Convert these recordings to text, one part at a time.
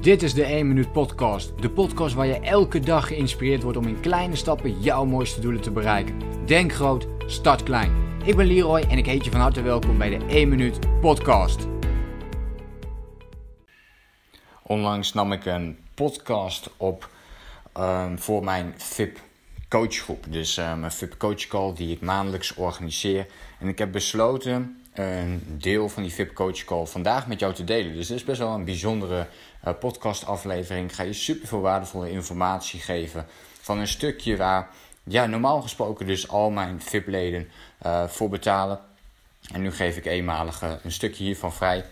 Dit is de 1 Minuut Podcast. De podcast waar je elke dag geïnspireerd wordt om in kleine stappen jouw mooiste doelen te bereiken. Denk groot, start klein. Ik ben Leroy en ik heet je van harte welkom bij de 1 Minuut Podcast. Onlangs nam ik een podcast op um, voor mijn VIP coachgroep. Dus um, een VIP coach call die ik maandelijks organiseer. En ik heb besloten een deel van die VIP Coach Call vandaag met jou te delen. Dus dit is best wel een bijzondere uh, podcast aflevering. Ik ga je super veel waardevolle informatie geven van een stukje waar ja, normaal gesproken dus al mijn VIP-leden uh, voor betalen. En nu geef ik eenmalig uh, een stukje hiervan vrij.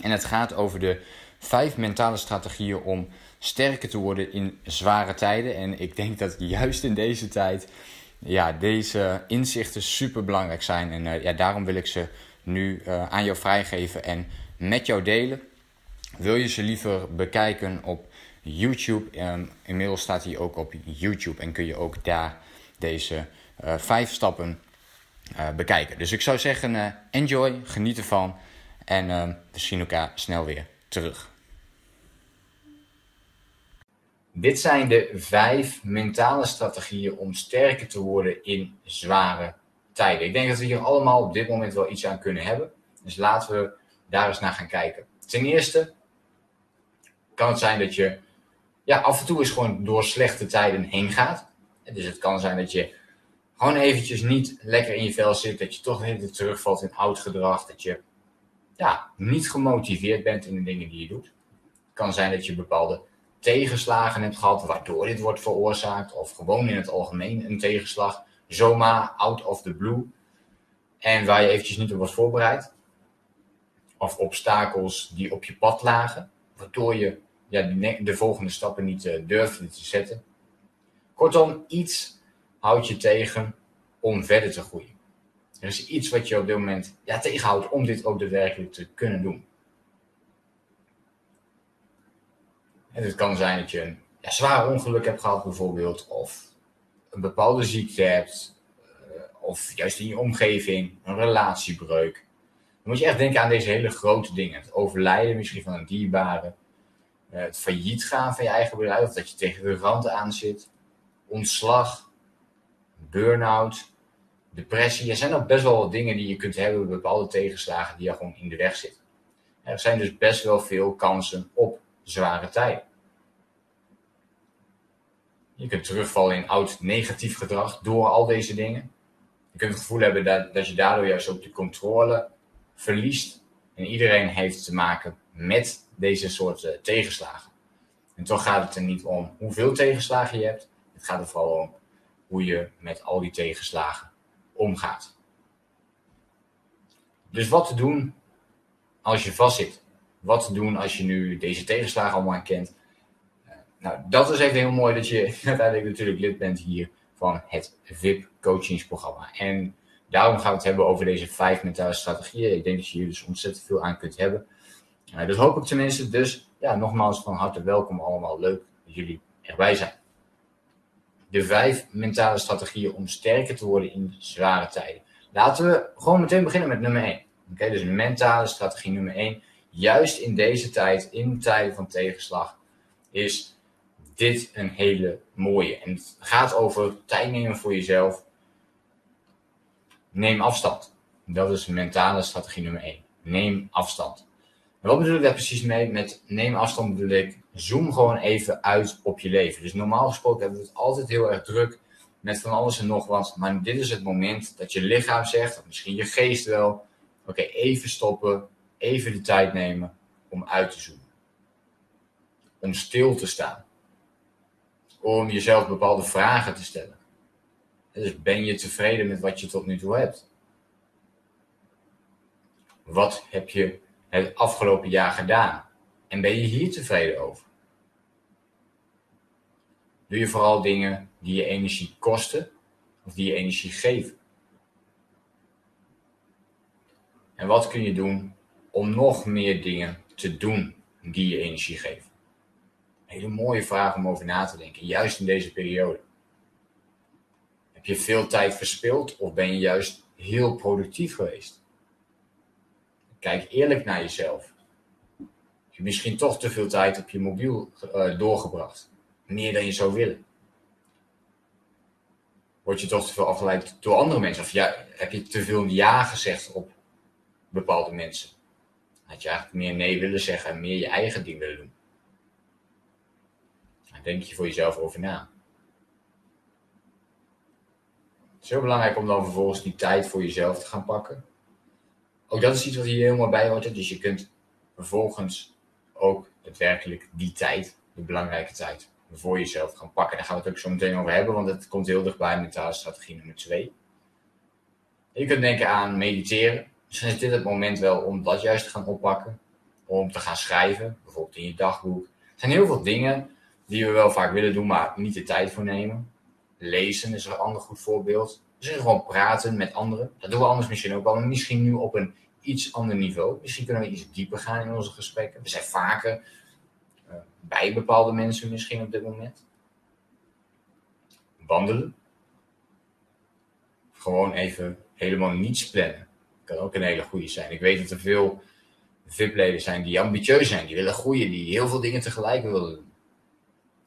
En het gaat over de vijf mentale strategieën om sterker te worden in zware tijden. En ik denk dat juist in deze tijd ja, deze inzichten super belangrijk zijn. En ja, daarom wil ik ze nu aan jou vrijgeven en met jou delen. Wil je ze liever bekijken op YouTube? Inmiddels staat hij ook op YouTube en kun je ook daar deze uh, vijf stappen uh, bekijken. Dus ik zou zeggen, enjoy, geniet ervan en we zien elkaar snel weer terug. Dit zijn de vijf mentale strategieën om sterker te worden in zware tijden. Ik denk dat we hier allemaal op dit moment wel iets aan kunnen hebben. Dus laten we daar eens naar gaan kijken. Ten eerste kan het zijn dat je ja, af en toe eens gewoon door slechte tijden heen gaat. Dus het kan zijn dat je gewoon eventjes niet lekker in je vel zit. Dat je toch weer terugvalt in oud gedrag. Dat je ja, niet gemotiveerd bent in de dingen die je doet. Het kan zijn dat je bepaalde tegenslagen hebt gehad waardoor dit wordt veroorzaakt. Of gewoon in het algemeen een tegenslag zomaar out of the blue. En waar je eventjes niet op was voorbereid. Of obstakels die op je pad lagen. Waardoor je ja, de volgende stappen niet uh, durfde te zetten. Kortom, iets houdt je tegen om verder te groeien. Er is iets wat je op dit moment ja, tegenhoudt om dit ook daadwerkelijk te kunnen doen. En het kan zijn dat je een ja, zwaar ongeluk hebt gehad bijvoorbeeld. Of een bepaalde ziekte hebt, uh, of juist in je omgeving, een relatiebreuk. Dan moet je echt denken aan deze hele grote dingen. Het overlijden misschien van een dierbare, het failliet gaan van je eigen bedrijf, of dat je tegen de rand aan zit, ontslag, burn-out, depressie. Er zijn ook best wel wat dingen die je kunt hebben, bepaalde tegenslagen die je gewoon in de weg zitten. Er zijn dus best wel veel kansen op zware tijden. Je kunt terugvallen in oud negatief gedrag door al deze dingen. Je kunt het gevoel hebben dat, dat je daardoor juist ook de controle verliest. En iedereen heeft te maken met deze soort uh, tegenslagen. En toch gaat het er niet om hoeveel tegenslagen je hebt. Het gaat er vooral om hoe je met al die tegenslagen omgaat. Dus wat te doen als je vastzit? Wat te doen als je nu deze tegenslagen allemaal kent? Nou, dat is even heel mooi dat je uiteindelijk natuurlijk lid bent hier van het VIP coachingsprogramma. En daarom gaan we het hebben over deze vijf mentale strategieën. Ik denk dat je hier dus ontzettend veel aan kunt hebben. Uh, dat hoop ik tenminste. Dus ja, nogmaals van harte welkom allemaal. Leuk dat jullie erbij zijn. De vijf mentale strategieën om sterker te worden in zware tijden. Laten we gewoon meteen beginnen met nummer 1. Oké, dus mentale strategie nummer 1. Juist in deze tijd, in tijden van tegenslag, is dit een hele mooie. En het gaat over tijd nemen voor jezelf. Neem afstand. Dat is mentale strategie nummer 1. Neem afstand. Wat bedoel ik daar precies mee? Met neem afstand bedoel ik, zoom gewoon even uit op je leven. Dus normaal gesproken hebben we het altijd heel erg druk met van alles en nog wat. Maar dit is het moment dat je lichaam zegt, of misschien je geest wel, oké, even stoppen, even de tijd nemen om uit te zoomen. Om stil te staan om jezelf bepaalde vragen te stellen. Dus ben je tevreden met wat je tot nu toe hebt? Wat heb je het afgelopen jaar gedaan? En ben je hier tevreden over? Doe je vooral dingen die je energie kosten of die je energie geven? En wat kun je doen om nog meer dingen te doen die je energie geven? hele mooie vraag om over na te denken, juist in deze periode. Heb je veel tijd verspild of ben je juist heel productief geweest? Kijk eerlijk naar jezelf. je misschien toch te veel tijd op je mobiel uh, doorgebracht. Meer dan je zou willen. Word je toch te veel afgeleid door andere mensen? Of ja, heb je te veel ja gezegd op bepaalde mensen? Had je eigenlijk meer nee willen zeggen en meer je eigen ding willen doen? Daar denk je voor jezelf over na. Het is heel belangrijk om dan vervolgens die tijd voor jezelf te gaan pakken. Ook dat is iets wat hier helemaal bij hoort. Dus je kunt vervolgens ook daadwerkelijk die tijd, de belangrijke tijd, voor jezelf gaan pakken. Daar gaan we het ook zo meteen over hebben, want het komt heel dichtbij mentale strategie nummer 2. Je kunt denken aan mediteren. Misschien is dit het moment wel om dat juist te gaan oppakken. Om te gaan schrijven, bijvoorbeeld in je dagboek. Er zijn heel veel dingen die we wel vaak willen doen, maar niet de tijd voor nemen. Lezen is een ander goed voorbeeld. Dus gewoon praten met anderen. Dat doen we anders misschien ook wel, maar misschien nu op een iets ander niveau. Misschien kunnen we iets dieper gaan in onze gesprekken. We zijn vaker uh, bij bepaalde mensen misschien op dit moment. Wandelen. Gewoon even helemaal niets plannen. Kan ook een hele goede zijn. Ik weet dat er veel VIP-leden zijn die ambitieus zijn, die willen groeien, die heel veel dingen tegelijk willen doen.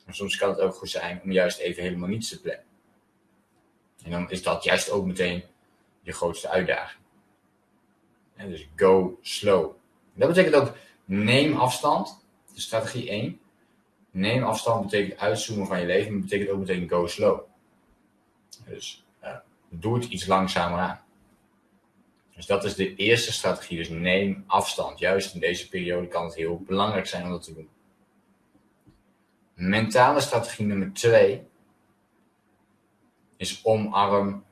Maar soms kan het ook goed zijn om juist even helemaal niets te plannen. En dan is dat juist ook meteen je grootste uitdaging. En dus go slow. Dat betekent ook neem afstand. De strategie 1. Neem afstand betekent uitzoomen van je leven. Maar betekent ook meteen go slow. Dus doe het iets langzamer aan. Dus dat is de eerste strategie. Dus neem afstand. Juist in deze periode kan het heel belangrijk zijn om dat te doen. Mentale strategie nummer 2 is omarm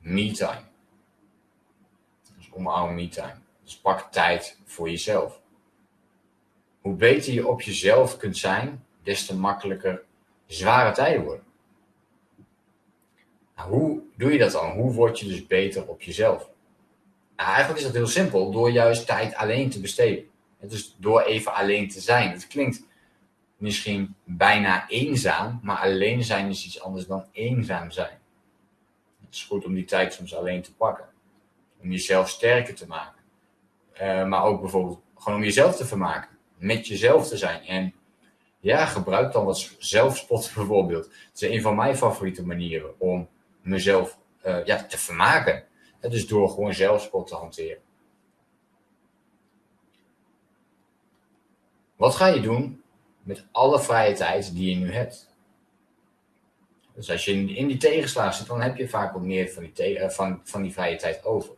me-time. Dus omarm me-time. Dus pak tijd voor jezelf. Hoe beter je op jezelf kunt zijn, des te makkelijker zware tijden worden. Nou, hoe doe je dat dan? Hoe word je dus beter op jezelf? Nou, eigenlijk is dat heel simpel, door juist tijd alleen te besteden. Dus door even alleen te zijn. Het klinkt misschien bijna eenzaam, maar alleen zijn is iets anders dan eenzaam zijn. Het is goed om die tijd soms alleen te pakken. Om jezelf sterker te maken. Uh, maar ook bijvoorbeeld gewoon om jezelf te vermaken. Met jezelf te zijn. En ja, gebruik dan wat zelfspot bijvoorbeeld. Het is een van mijn favoriete manieren om mezelf uh, ja, te vermaken. dus door gewoon zelfspot te hanteren. Wat ga je doen met alle vrije tijd die je nu hebt? Dus als je in, die tegenslagen zit, dan heb je vaak wat meer van die, eh, van, van die vrije tijd over.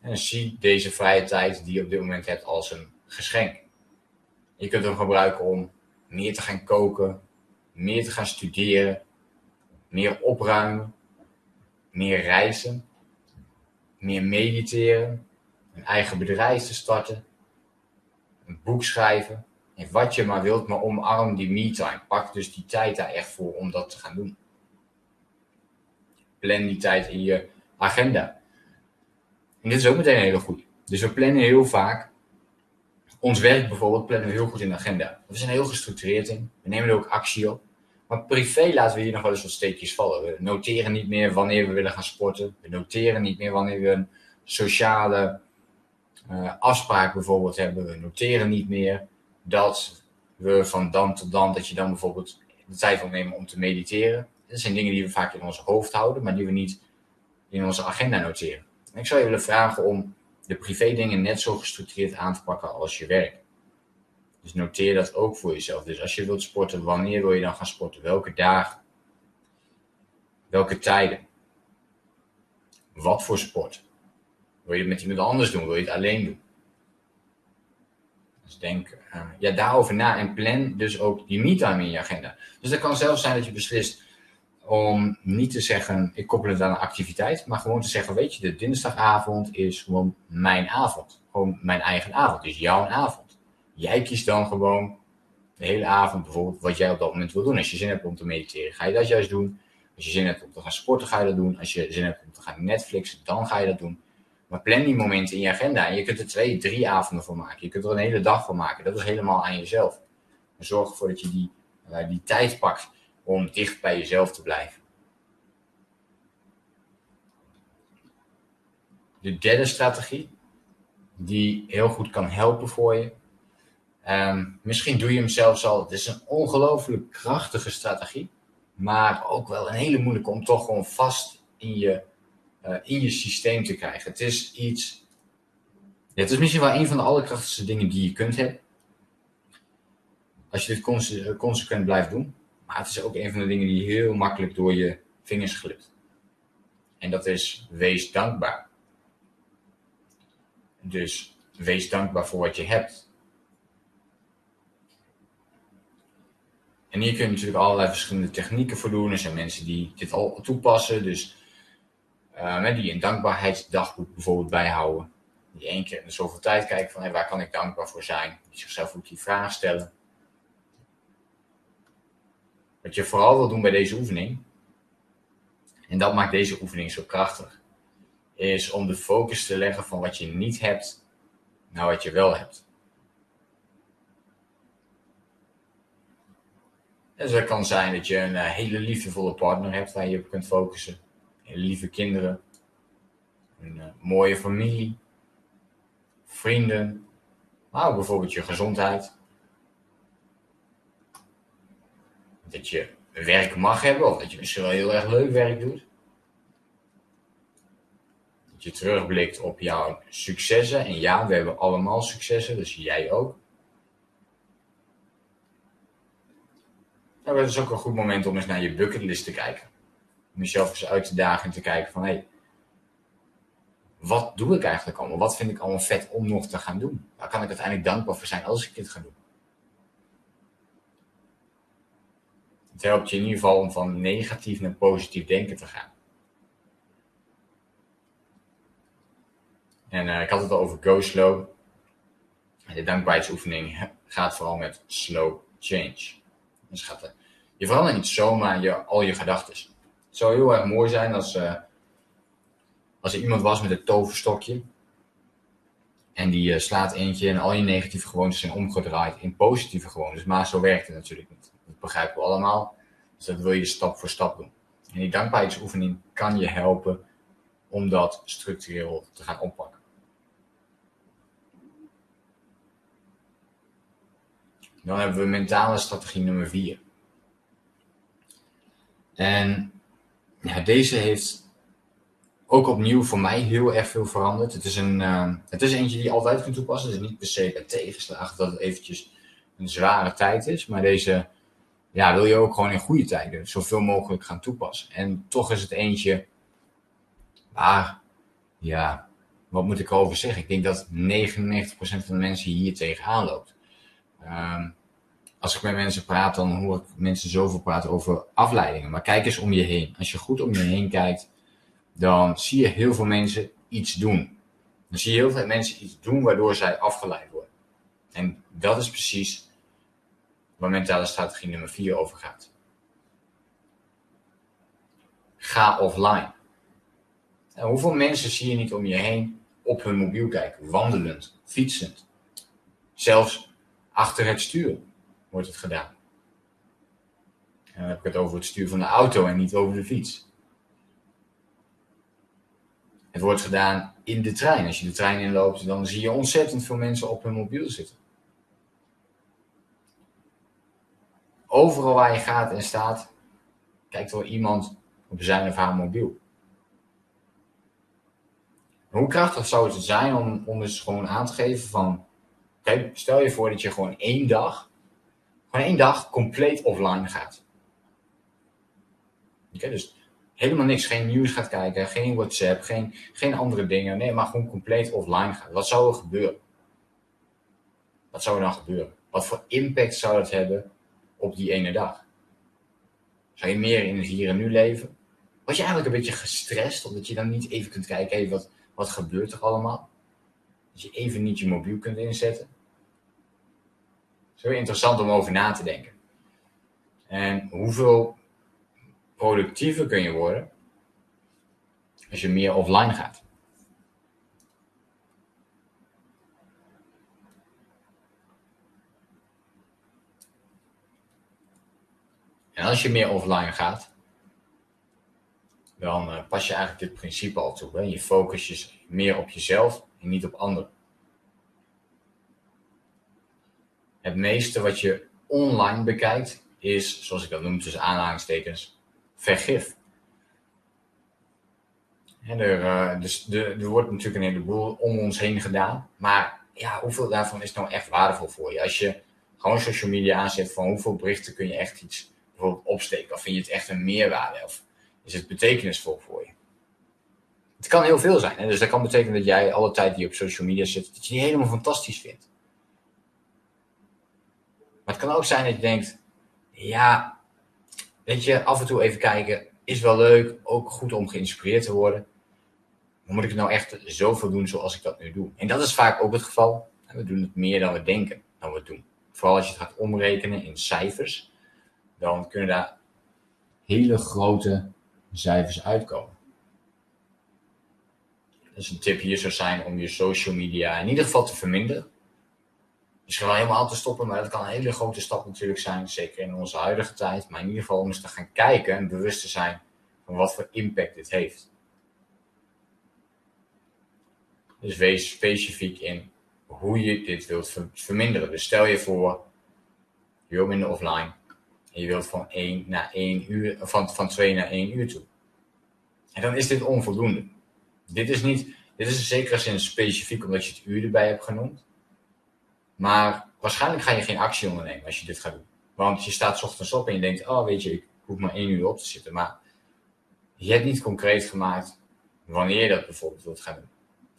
En zie deze vrije tijd die je op dit moment hebt als een geschenk. Je kunt hem gebruiken om meer te gaan koken, meer te gaan studeren, meer opruimen, meer reizen, meer mediteren, een eigen bedrijf te starten, een boek schrijven, en wat je maar wilt, maar omarm die me-time. Pak dus die tijd daar echt voor om dat te gaan doen. Plan die tijd in je agenda. En dit is ook meteen een hele goede. Dus we plannen heel vaak. Ons werk bijvoorbeeld plannen we heel goed in de agenda. We zijn heel gestructureerd in. We nemen er ook actie op. Maar privé laten we hier nog wel eens wat steekjes vallen. We noteren niet meer wanneer we willen gaan sporten. We noteren niet meer wanneer we een sociale uh, afspraak bijvoorbeeld hebben. We noteren niet meer dat we van dan tot dan, dat je dan bijvoorbeeld de tijd wil nemen om te mediteren. Dat zijn dingen die we vaak in ons hoofd houden, maar die we niet in onze agenda noteren. En ik zou je willen vragen om de privé dingen net zo gestructureerd aan te pakken als je werk. Dus noteer dat ook voor jezelf. Dus als je wilt sporten, wanneer wil je dan gaan sporten? Welke dagen? Welke tijden? Wat voor sport? Wil je het met iemand anders doen? Wil je het alleen doen? Dus denk uh, ja, daarover na en plan dus ook die me-time in je agenda. Dus dat kan zelfs zijn dat je beslist om niet te zeggen, ik koppel het aan een activiteit, maar gewoon te zeggen, weet je, de dinsdagavond is gewoon mijn avond. Gewoon mijn eigen avond, dus jouw avond. Jij kiest dan gewoon de hele avond bijvoorbeeld wat jij op dat moment wil doen. Als je zin hebt om te mediteren, ga je dat juist doen. Als je zin hebt om te gaan sporten, ga je dat doen. Als je zin hebt om te gaan Netflixen, dan ga je dat doen. Maar plan die momenten in je agenda. En je kunt er twee, drie avonden van maken. Je kunt er een hele dag van maken. Dat is helemaal aan jezelf. En zorg ervoor dat je die, uh, die tijd pakt om dicht bij jezelf te blijven. De derde strategie, die heel goed kan helpen voor je, Ehm, misschien doe je hem zelfs al. Het is een ongelooflijk krachtige strategie. Maar ook wel een hele moeilijke om toch gewoon vast in je, uh, in je systeem te krijgen. Het is iets. Het is misschien wel een van de allerkrachtigste dingen die je kunt hebben. Als je dit consequent blijft doen. Maar het is ook een van de dingen die heel makkelijk door je vingers glipt. En dat is wees dankbaar. Dus wees dankbaar voor wat je hebt. En hier kun je natuurlijk allerlei verschillende technieken voor doen. Er zijn mensen die dit al toepassen. Dus uh, die een dankbaarheidsdagboek bijvoorbeeld bijhouden. Die één keer in zoveel tijd kijken van hey, waar kan ik dankbaar voor zijn. Die zichzelf ook die vraag stellen. Wat je vooral wil doen bij deze oefening, en dat maakt deze oefening zo krachtig, is om de focus te leggen van wat je niet hebt naar wat je wel hebt. Dus het kan zijn dat je een eh, hele liefdevolle partner hebt waar je op kunt focussen. Lieve kinderen. Een uh, mooie familie. Vrienden. Maar ook bijvoorbeeld je gezondheid. Dat je werk mag hebben, of dat je misschien wel heel erg leuk werk doet. Dat je terugblikt op jouw successen. En ja, we hebben allemaal successen, dus jij ook. Nou, het is ook een goed moment om eens naar je bucketlist te kijken. Om jezelf eens uit te dagen en te kijken van, hé, hey, wat doe ik eigenlijk allemaal? Wat vind ik allemaal vet om nog te gaan doen? Waar kan ik uiteindelijk dankbaar voor zijn als ik dit ga doen? Het helpt je in ieder geval om van negatief naar positief denken te gaan. En uh, ik had het al over go slow. De dankbaarheidsoefening gaat vooral met slow change. Dus gaat je verandert niet zomaar je, al je gedachten. Het zou heel erg mooi zijn als, uh, als er iemand was met een toverstokje. En die uh, slaat eentje en al je negatieve gewoontes zijn omgedraaid in positieve gewoontes. Maar zo werkt het natuurlijk niet. Dat begrijpen we allemaal. Dus dat wil je stap voor stap doen. En die dankbaarheidsoefening kan je helpen om dat structureel te gaan oppakken. Dan hebben we mentale strategie nummer 4. En deze heeft ook opnieuw voor mij heel erg veel veranderd. Het is, een, uh, het is eentje die je altijd kunt toepassen. Het is niet per se bij tegenslagen dat het eventjes een zware tijd is. Maar deze ja, wil je ook gewoon in goede tijden zoveel mogelijk gaan toepassen. En toch is het eentje waar, ja, wat moet ik erover zeggen? Ik denk dat 99% van de mensen hier tegenaan loopt. Um, als ik met mensen praat, dan hoor ik mensen zoveel praten over afleidingen. Maar kijk eens om je heen. Als je goed om je heen kijkt, dan zie je heel veel mensen iets doen. Dan zie je heel veel mensen iets doen waardoor zij afgeleid worden. En dat is precies waar mentale strategie nummer 4 over gaat. Ga offline. En hoeveel mensen zie je niet om je heen op hun mobiel kijken, wandelend, fietsend, zelfs achter het stuur wordt het gedaan. En dan heb ik het over het stuur van de auto en niet over de fiets. Het wordt gedaan in de trein. Als je de trein inloopt, dan zie je ontzettend veel mensen op hun mobiel zitten. Overal waar je gaat en staat, kijkt er iemand op zijn of haar mobiel. Hoe krachtig zou het zijn om, om eens gewoon aan te geven van, kijk, stel je voor dat je gewoon één dag gewoon één dag compleet offline gaat. Dus helemaal niks, geen nieuws gaat kijken, geen WhatsApp, geen, geen andere dingen. Nee, maar gewoon compleet offline gaat. Wat zou er gebeuren? Wat zou er dan gebeuren? Wat voor impact zou dat hebben op die ene dag? Zou je meer in het hier en nu leven? Was je eigenlijk een beetje gestrest omdat je dan niet even kunt kijken, hey, wat, wat gebeurt er allemaal? Dat je even niet je mobiel kunt inzetten is interessant om over na te denken. En hoeveel productiever kun je worden als je meer offline gaat? En als je meer offline gaat, dan uh, pas je eigenlijk dit principe al toe. Hè? Je focus je meer op jezelf en niet op anderen. Het meeste wat je online bekijkt is, zoals ik dat noem tussen aanhalingstekens, vergif. Er, uh, dus er wordt natuurlijk een heleboel om ons heen gedaan. Maar ja, hoeveel daarvan is nou echt waardevol voor je? Als je gewoon social media aanzet van hoeveel berichten kun je echt iets bijvoorbeeld opsteken? Of vind je het echt een meerwaarde? Of is het betekenisvol voor je? Het kan heel veel zijn. Hè? Dus dat kan betekenen dat jij alle tijd die je op social media zit, dat je die helemaal fantastisch vindt. Maar het kan ook zijn dat je denkt, ja, weet je, af en toe even kijken is wel leuk, ook goed om geïnspireerd te worden. Maar moet ik het nou echt zoveel doen zoals ik dat nu doe? En dat is vaak ook het geval. We doen het meer dan we denken dan we doen. Vooral als je het gaat omrekenen in cijfers, dan kunnen daar hele grote cijfers uitkomen. Dus een tip hier zou zijn om je social media in ieder geval te verminderen. Misschien wel helemaal te stoppen, maar dat kan een hele grote stap natuurlijk zijn, zeker in onze huidige tijd. Maar in ieder geval om eens te gaan kijken en bewust te zijn van wat voor impact dit heeft. Dus wees specifiek in hoe je dit wilt verminderen. Dus stel je voor, je wilt minder offline en je wilt van 1 naar 1 uur, van, van 2 naar 1 uur toe. En dan is dit onvoldoende. Dit is niet, dit is in zekere zin specifiek omdat je het uur erbij hebt genoemd. Maar waarschijnlijk ga je geen actie ondernemen als je dit gaat doen. Want je staat ochtends op en je denkt, oh weet je, ik hoef maar één uur op te zitten. Maar je hebt niet concreet gemaakt wanneer je dat bijvoorbeeld wilt gaan doen.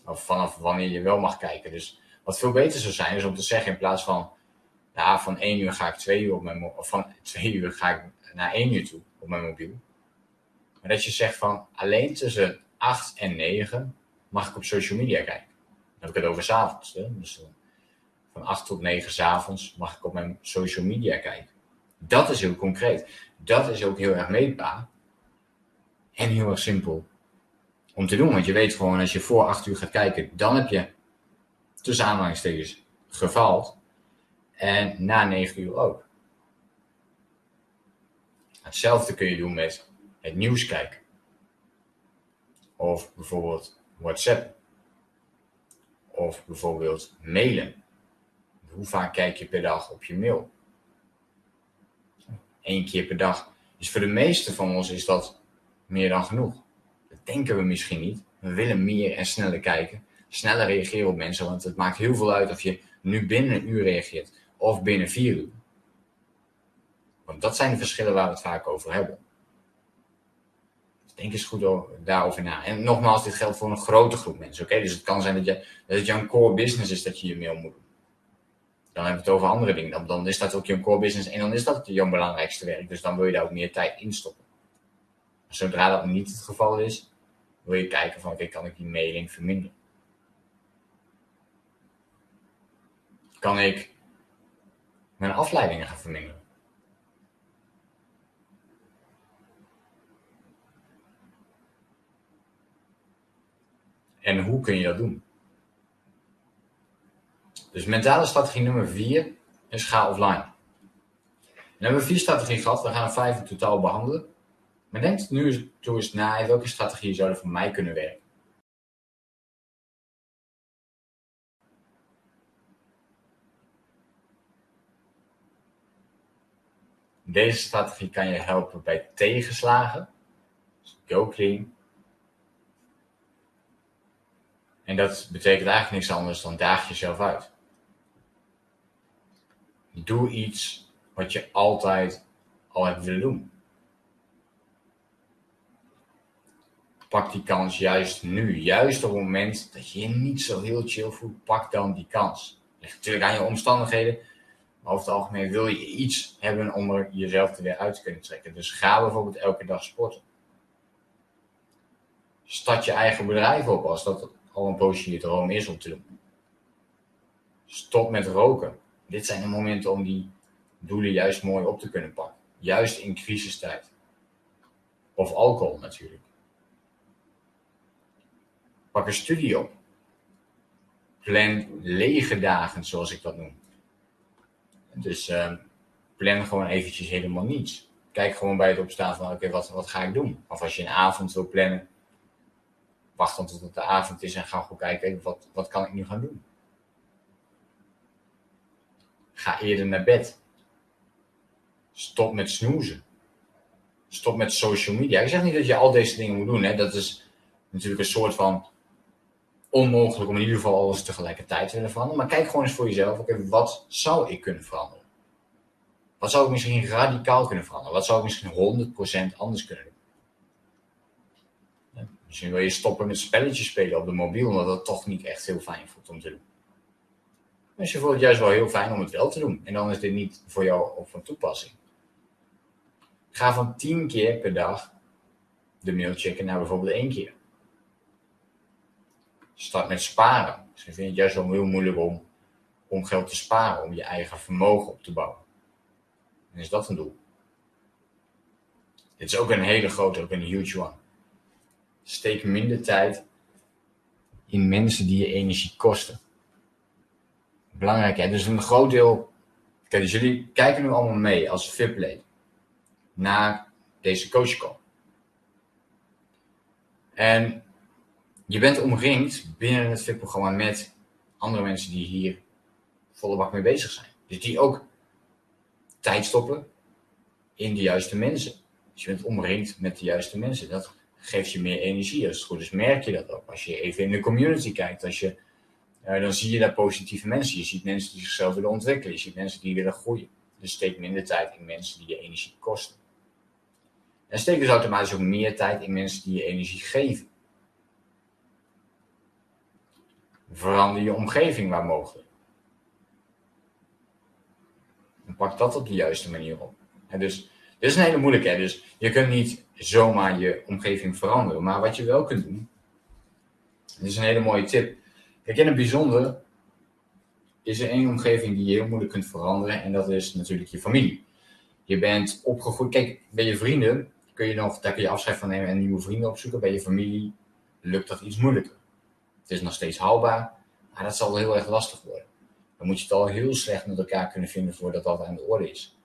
Of vanaf wanneer je wel mag kijken. Dus wat veel beter zou zijn, is om te zeggen in plaats van, ja, van één uur ga ik twee uur op mijn of van twee uur ga ik naar één uur toe op mijn mobiel. Maar dat je zegt van, alleen tussen 8 en 9 mag ik op social media kijken. Dan heb ik het over s'avonds. Dus eh, van 8 tot 9 s'avonds mag ik op mijn social media kijken. Dat is heel concreet. Dat is ook heel erg meetbaar. En heel erg simpel om te doen. Want je weet gewoon, als je voor 8 uur gaat kijken, dan heb je tussen aanhalingstekens gefaald. En na 9 uur ook. Hetzelfde kun je doen met het nieuws kijken. Of bijvoorbeeld WhatsApp. Of bijvoorbeeld mailen. Hoe vaak kijk je per dag op je mail? Eén keer per dag. Dus voor de meeste van ons is dat meer dan genoeg. Dat denken we misschien niet. We willen meer en sneller kijken. Sneller reageren op mensen, want het maakt heel veel uit of je nu binnen een uur reageert of binnen vier uur. Want dat zijn de verschillen waar we het vaak over hebben. Dus denk eens goed daarover na. En nogmaals, dit geldt voor een grote groep mensen. Oké, Dus het kan zijn dat, je, dat het jouw core business is dat je je mail moet doen. Dan hebben we het over andere dingen. Dan, dan is dat ook je core business en dan is dat jouw belangrijkste werk. Dus dan wil je daar ook meer tijd in stoppen. Zodra dat niet het geval is, wil je kijken van oké, kan ik die mailing verminderen? Kan ik mijn afleidingen gaan verminderen? En hoe kun je dat doen? Dus mentale strategie nummer 4 is ga offline. Dan hebben we vier strategieën gehad, we gaan vijf in totaal behandelen. Maar denk nu eens na welke strategieën zouden voor mij kunnen werken. Deze strategie kan je helpen bij tegenslagen. Dus go clean. En dat betekent eigenlijk niks anders dan daag jezelf uit. Doe iets wat je altijd al hebt willen doen. pak die kans juist nu. Juist op het moment dat je niet zo heel chill voelt, pak dan die kans. Ligt natuurlijk aan je omstandigheden. Maar over het algemeen wil je iets hebben om er jezelf er weer uit te kunnen trekken. Dus ga bijvoorbeeld elke dag sporten. Start je eigen bedrijf op als dat al een poosje je droom is om te doen. Stop met roken. Dit zijn de momenten om die doelen juist mooi op te kunnen pakken. Juist in crisistijd. Of alcohol natuurlijk. Pak een studie op. Plan lege dagen, zoals ik dat noem. Dus uh, plan gewoon eventjes helemaal niets. Kijk gewoon bij het opstaan van, oké, wat, wat ga ik doen? Of als je een avond wil plannen, wacht dan tot het de avond is en ga gewoon kijken, wat, wat kan ik nu gaan doen? Ga eerder naar bed. Stop met snoezen. Stop met social media. Ik zeg niet dat je al deze dingen moet doen. Hè. Dat is natuurlijk een soort van onmogelijk om in ieder geval alles tegelijkertijd te willen veranderen. Maar kijk gewoon eens voor jezelf. Oké, wat zou ik kunnen veranderen? Wat zou ik misschien radicaal kunnen veranderen? Wat zou ik misschien 100% anders kunnen doen? Misschien wil je stoppen met spelletjes spelen op de mobiel, omdat dat toch niet echt heel fijn voelt om te doen. Dus je voelt het juist wel heel fijn om het wel te doen. En dan is dit niet voor jou van toepassing. Ga van 10 keer per dag de mail checken naar bijvoorbeeld één keer. Start met sparen. Misschien vind je het juist wel heel moeilijk om, om geld te sparen, om je eigen vermogen op te bouwen. En is dat een doel? Dit is ook een hele grote, ook een huge one. Steek minder tijd in mensen die je energie kosten. Belangrijk, hè? Dus een groot deel. Kijk, dus jullie kijken nu allemaal mee als VIP-leden naar deze coachcall. En je bent omringd binnen het VIP-programma met andere mensen die hier volle bak mee bezig zijn. Dus die ook tijd stoppen in de juiste mensen. Dus je bent omringd met de juiste mensen. Dat geeft je meer energie. Als het goed is, merk je dat ook. Als je even in de community kijkt, als je, dan zie je daar positieve mensen. Je ziet mensen die zichzelf willen ontwikkelen. Je ziet mensen die willen groeien. Dus steek minder tijd in mensen die je energie kosten. En steek dus automatisch ook meer tijd in mensen die je energie geven. Verander je omgeving waar mogelijk. En pak dat op de juiste manier op. En dus, dit is een hele moeilijke. Dus je kunt niet zomaar je omgeving veranderen. Maar wat je wel kunt doen, dit is een hele mooie tip. Kijk, in het bijzonder is er één omgeving die je heel moeilijk kunt veranderen. En dat is natuurlijk je familie. Je bent opgegroeid. Kijk, bij je vrienden kun je nog, daar kun je afscheid van nemen en nieuwe vrienden opzoeken. Bij je familie lukt dat iets moeilijker. Het is nog steeds haalbaar, maar dat zal heel erg lastig worden. Dan moet je het al heel slecht met elkaar kunnen vinden voordat dat aan de orde is.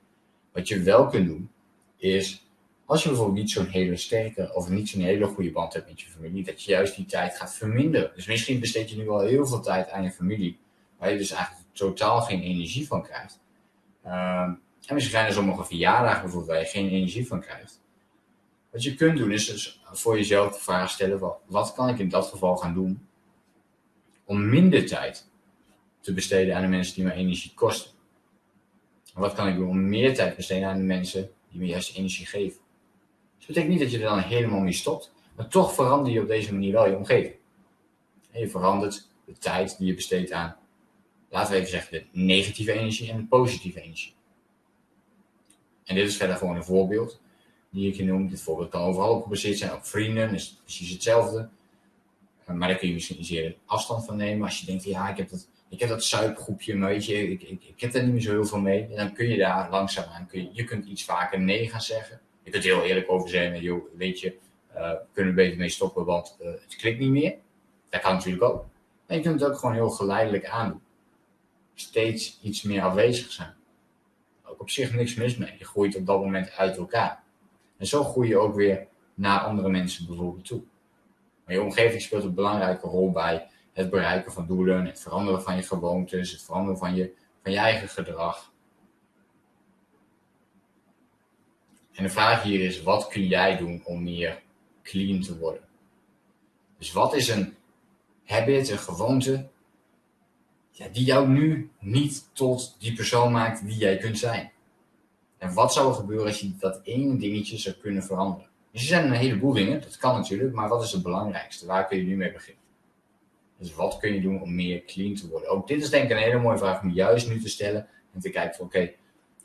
Wat je wel kunt doen, is als je bijvoorbeeld niet zo'n hele sterke of niet zo'n hele goede band hebt met je familie, dat je juist die tijd gaat verminderen. Dus misschien besteed je nu al heel veel tijd aan je familie, waar je dus eigenlijk totaal geen energie van krijgt. Ehm, en misschien zijn er sommige verjaardagen bijvoorbeeld waar je geen energie van krijgt. Wat je kunt doen is dus voor jezelf de vraag stellen: wat, wat kan ik in dat geval gaan doen om minder tijd te besteden aan de mensen die me energie kosten? wat kan ik doen om meer tijd te besteden aan de mensen die me juist energie geven? Dus dat betekent niet dat je er dan helemaal mee stopt, maar toch verander je op deze manier wel je omgeving. En je verandert de tijd die je besteedt aan, laten we even zeggen, de negatieve energie en de positieve energie. En dit is verder gewoon een voorbeeld die ik je noem. Dit voorbeeld kan overal op gebaseerd zijn, op vrienden, is precies hetzelfde. Eh, maar daar kun je misschien eerder afstand van nemen. Als je denkt, ja, ik heb dat, ik heb dat ik, ik, ik heb daar niet meer zo heel veel mee. En dan kun je daar langzaam aan, kun je, je kunt iets vaker nee gaan zeggen. Je kunt heel eerlijk over zijn, joh, weet je, uh, kunnen we beter mee stoppen, want uh, het klikt niet meer. Dat kan natuurlijk ook. En je kunt het ook gewoon heel geleidelijk aandoen. Steeds iets meer afwezig zijn. Ook op zich niks mis mee. Je groeit op dat moment uit elkaar. En zo groei je ook weer naar andere mensen bijvoorbeeld toe. Maar je omgeving speelt een belangrijke rol bij het bereiken van doelen, het veranderen van je gewoontes, het veranderen van je, van je eigen gedrag. En de vraag hier is, wat kun jij doen om meer clean te worden? Dus wat is een habit, een gewoonte, ja, die jou nu niet tot die persoon maakt die jij kunt zijn? En wat zou er gebeuren als je dat ene dingetje zou kunnen veranderen? Dus er zijn een heleboel dingen, dat kan natuurlijk, maar wat is het belangrijkste? Waar kun je nu mee beginnen? Dus wat kun je doen om meer clean te worden? Ook dit is denk ik een hele mooie vraag om juist nu te stellen en te kijken van oké,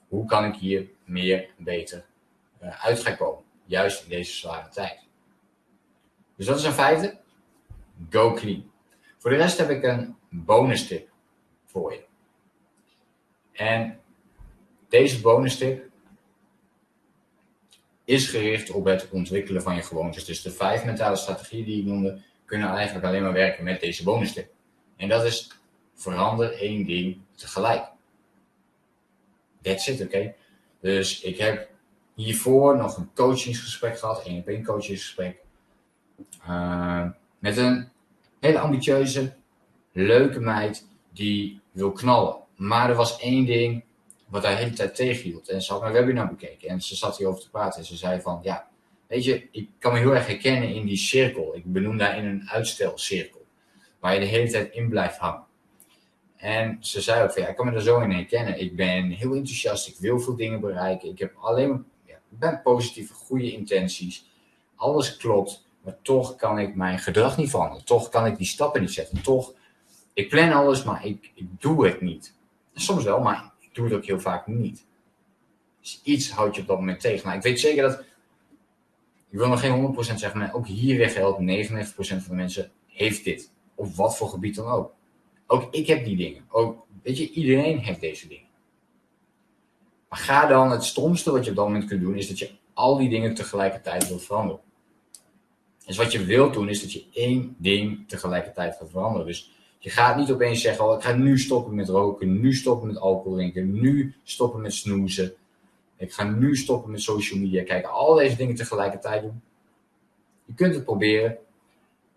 hoe kan ik hier meer beter uit gaan komen? Juist in deze zware tijd. Dus dat is een vijfde. Go clean. Voor de rest heb ik een bonus tip voor je. En deze bonus tip is gericht op het ontwikkelen van je gewoontes. Dus de vijf mentale strategieën die ik noemde, kunnen eigenlijk alleen maar werken met deze bonus tip. En dat is verander één ding tegelijk. That's it, oké? Dus ik heb hiervoor nog een coachingsgesprek gehad, op één coachingsgesprek. Uh, met een hele ambitieuze, leuke meid die wil knallen. Maar er was één ding wat hij de hele tijd tegenhield. En ze had mijn webinar bekeken en ze zat hierover te praten. En ze zei van, ja, weet je, ik kan me heel erg herkennen in die cirkel. Ik benoem daar in een uitstelcirkel. Waar je de hele tijd in blijft hangen. En ze zei ook van, ja, ik kan me er zo in herkennen. Ik ben heel enthousiast, ik wil veel dingen bereiken. Ik heb alleen maar, ben positieve, goede intenties. Alles klopt, maar toch kan ik mijn gedrag niet veranderen. Toch kan ik die stappen niet zetten. Toch, ik plan alles, maar ik, ik doe het niet. soms wel, maar ik doe het ook heel vaak niet. Dus iets houd je op dat moment tegen. Maar ik weet zeker dat, ik wil nog geen 100% zeggen, maar ook hier geldt 99% van de mensen heeft dit. Op wat voor gebied dan ook. Ook ik heb die dingen. Ook, weet je, iedereen heeft deze dingen. Maar ga dan, het stomste wat je op dat moment kunt doen, is dat je al die dingen tegelijkertijd wilt veranderen. Dus wat je wilt doen, is dat je één ding tegelijkertijd gaat veranderen. Dus je gaat niet opeens zeggen, oh, ik ga nu stoppen met roken, nu stoppen met alcohol drinken, nu stoppen met snoezen. Ik ga nu stoppen met social media kijken. Al deze dingen tegelijkertijd doen. Je kunt het proberen,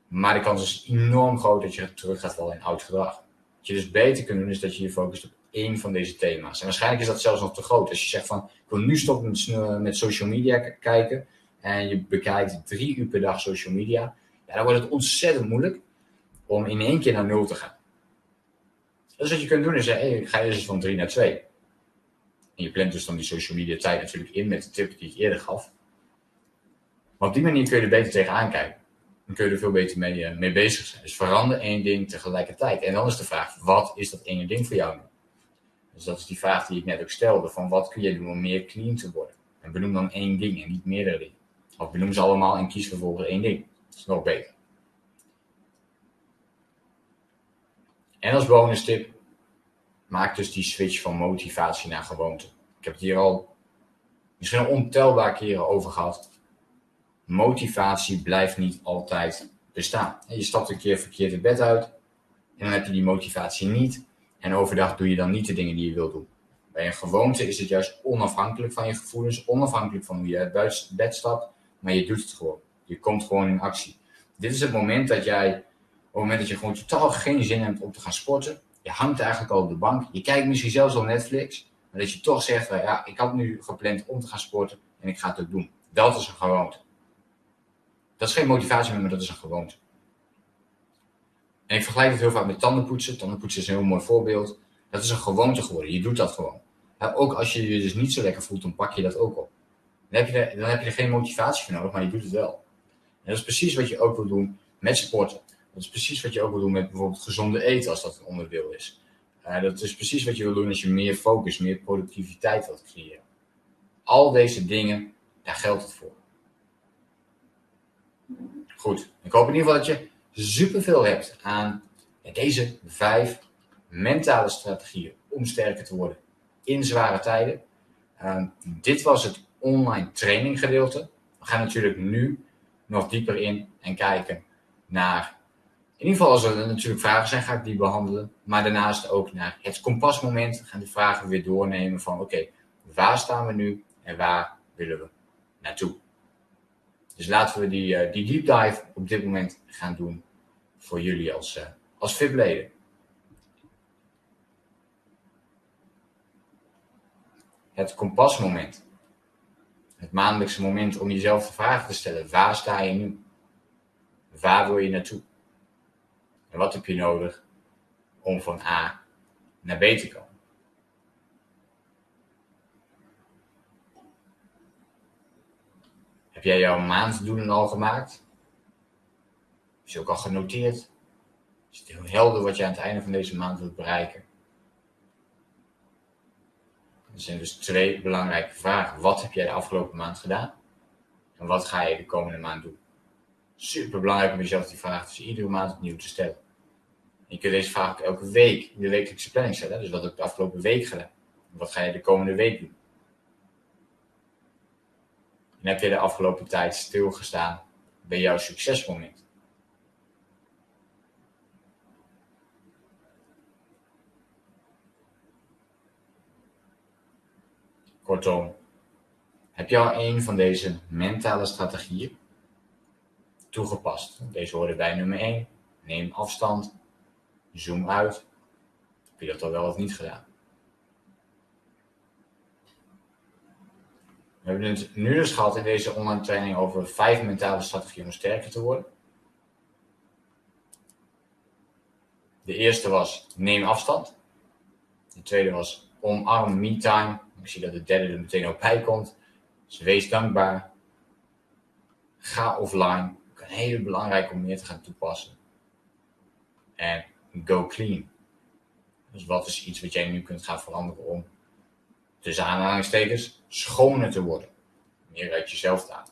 maar de kans is enorm groot dat je terug gaat vallen in oud gedrag. Wat je dus beter kunt doen, is dat je je focust op één van deze thema's. En waarschijnlijk is dat zelfs nog te groot. Als je zegt van, ik wil nu stoppen met, met social media kijken. En je bekijkt drie uur per dag social media. Ja, dan wordt het ontzettend moeilijk om in één keer naar nul te gaan. Dus wat je kunt doen is zeggen, ga eerst van drie naar twee. En je plant dus dan die social media tijd natuurlijk in met de tip die ik eerder gaf. Maar op die manier kun je er beter tegenaan kijken dan kun je er veel beter mee, eh, mee bezig zijn. Dus verander één ding tegelijkertijd. En dan is de vraag, wat is dat ene ding voor jou nu? Dus dat is die vraag die ik net ook stelde, van wat kun je doen om meer clean te worden? En benoem dan één ding en niet meerdere dingen. Of benoem ze allemaal en kies vervolgens één ding. Dat is nog beter. En als bonus tip, maak dus die switch van motivatie naar gewoonte. Ik heb het hier al misschien ontelbaar keren over gehad motivatie blijft niet altijd bestaan. Je stapt een keer verkeerd het bed uit en dan heb je die motivatie niet. En overdag doe je dan niet de dingen die je wilt doen. Bij een gewoonte is het juist onafhankelijk van je gevoelens, onafhankelijk van hoe je uit bed stapt, maar je doet het gewoon. Je komt gewoon in actie. Dit is het moment dat jij, op het moment dat je gewoon totaal geen zin hebt om te gaan sporten, je hangt eigenlijk al op de bank, je kijkt misschien zelfs al Netflix, maar dat je toch zegt, ja, ik had nu gepland om te gaan sporten en ik ga het ook doen. Dat is een gewoonte. Dat is geen motivatie meer, maar dat is een gewoonte. En ik vergelijk het heel vaak met tandenpoetsen. Tandenpoetsen is een heel mooi voorbeeld. Dat is een gewoonte geworden. Je doet dat gewoon. ook als je je dus niet zo lekker voelt, dan pak je dat ook op. Dan heb je er, dan heb je geen motivatie voor nodig, maar je doet het wel. En dat is precies wat je ook wil doen met sporten. Dat is precies wat je ook wil doen met bijvoorbeeld gezonde eten, als dat een onderdeel is. Uh, dat is precies wat je wil doen als je meer focus, meer productiviteit wilt creëren. Al deze dingen, daar geldt het voor. Goed, ik hoop in ieder geval dat je superveel hebt aan deze vijf mentale strategieën om sterker te worden in zware tijden. Uh, dit was het online training gedeelte. We gaan natuurlijk nu nog dieper in en kijken naar. In ieder geval, als er natuurlijk vragen zijn, ga ik die behandelen. Maar daarnaast ook naar het kompasmoment. We gaan de vragen weer doornemen van: oké, waar staan we nu en waar willen we naartoe? Dus laten we die, uh, die deep dive op dit moment gaan doen voor jullie als, uh, als VIP-leden. Het kompasmoment. Het maandelijkse moment om jezelf de vraag te stellen. Waar sta je nu? Waar wil je naartoe? En wat heb je nodig om van A naar B te komen? Heb jij jouw maanddoelen al gemaakt? Is ook al genoteerd? Is het heel helder wat je aan het einde van deze maand wilt bereiken? Er zijn dus twee belangrijke vragen. Wat heb jij de afgelopen maand gedaan? En wat ga je de komende maand doen? Super belangrijk om jezelf die vraag dus iedere maand opnieuw te stellen. je kunt deze vraag ook elke week in de wekelijkse planning stellen. Dus wat heb ik de afgelopen week gedaan? Wat ga je de komende week doen? En heb je de afgelopen tijd stilgestaan bij jouw succesmoment? Kortom, heb je al een van deze mentale strategieën toegepast? Deze horen bij nummer 1. Neem afstand. Zoom uit. Heb je dat al wel of niet gedaan? We hebben het nu dus gehad in deze online training over vijf mentale strategieën om sterker te worden. De eerste was neem afstand. De tweede was omarm me time zie dat de derde er meteen ook bij komt. Dus wees dankbaar. Ga offline. Ook een hele belangrijke om meer te gaan toepassen. En go clean. Dus wat is iets wat jij nu kunt gaan veranderen om, tussen aanhalingstekens, schoner te worden? Meer uit jezelf te halen.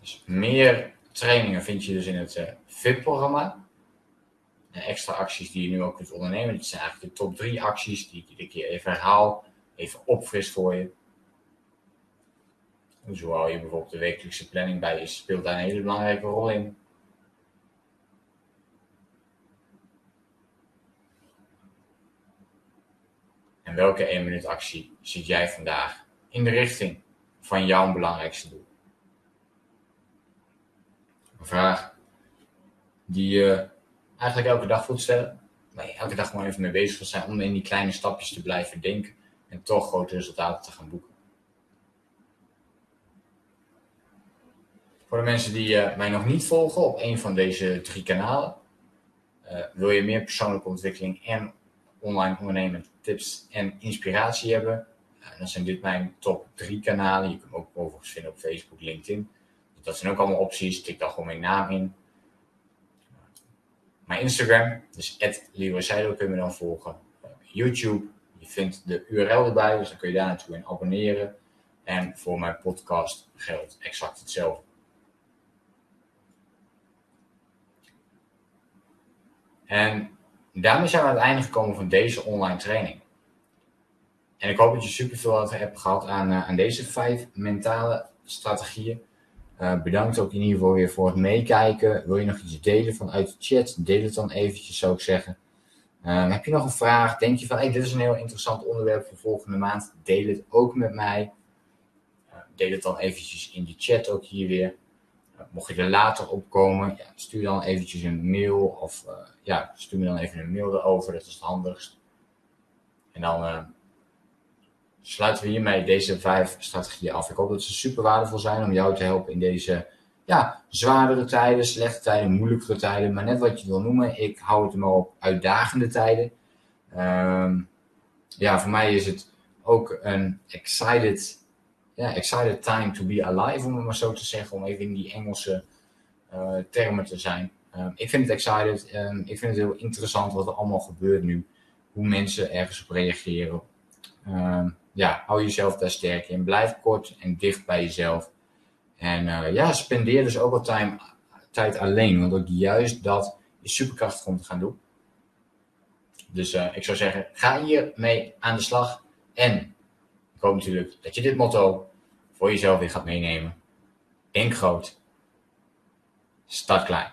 Dus meer trainingen vind je dus in het uh, VIP-programma. Extra acties die je nu ook kunt ondernemen. Dit zijn eigenlijk de top drie acties die ik iedere keer even herhaal. Even opfris voor je. Dus hou je bijvoorbeeld de wekelijkse planning bij is, speelt daar een hele belangrijke rol in. En welke 1 minuut actie ziet jij vandaag in de richting van jouw belangrijkste doel? Een vraag die je eigenlijk elke dag moet stellen. Waar je elke dag gewoon even mee bezig wil zijn om in die kleine stapjes te blijven denken en toch grote resultaten te gaan boeken. Voor de mensen die uh, mij nog niet volgen op een van deze drie kanalen, uh, wil je meer persoonlijke ontwikkeling en online ondernemen tips en inspiratie hebben, uh, dan zijn dit mijn top drie kanalen. Je kunt ook overigens vinden op Facebook, LinkedIn. Dat zijn ook allemaal opties. Tik daar gewoon mijn naam in. Instagram, dus Leroy kun je me dan volgen. YouTube, je vindt de URL erbij, dus dan kun je daar naartoe in abonneren. En voor mijn podcast geldt exact hetzelfde. En daarmee zijn we aan het einde gekomen van deze online training. En ik hoop dat je superveel hebt gehad aan, uh, aan deze vijf mentale strategieën. Uh, bedankt ook in ieder geval weer voor het meekijken. Wil je nog iets delen vanuit de chat? Deel het dan eventjes, zou ik zeggen. Uh, heb je nog een vraag? Denk je van, hey, dit is een heel interessant onderwerp voor volgende maand? Deel het ook met mij. deel het dan eventjes in de chat ook hier weer. mocht je er later op komen, ja, stuur dan eventjes een mail of ja, stuur me dan even een mail erover, dat is het handigst. En dan sluiten we hiermee deze vijf strategieën af. Ik hoop dat ze super waardevol zijn om jou te helpen in deze ja, zwaardere tijden, slechte tijden, moeilijkere tijden, maar net wat je wil noemen. Ik hou het maar op uitdagende tijden. Um, ja, voor mij is het ook een excited, ja, excited time to be alive, om het maar zo te zeggen, om even in die Engelse uh, termen te zijn. Um, ik vind het excited. Um, ik vind het heel interessant wat er allemaal gebeurt nu. Hoe mensen ergens op reageren. Ja, hou jezelf daar sterk in. Blijf kort en dicht bij jezelf. En uh, ja, spendeer dus ook wat tijd alleen. Want ook juist dat is superkrachtig om te gaan doen. Dus uh, ik zou zeggen, ga hiermee aan de slag. En ik hoop natuurlijk dat je dit motto voor jezelf weer gaat meenemen. Denk groot. Start klein.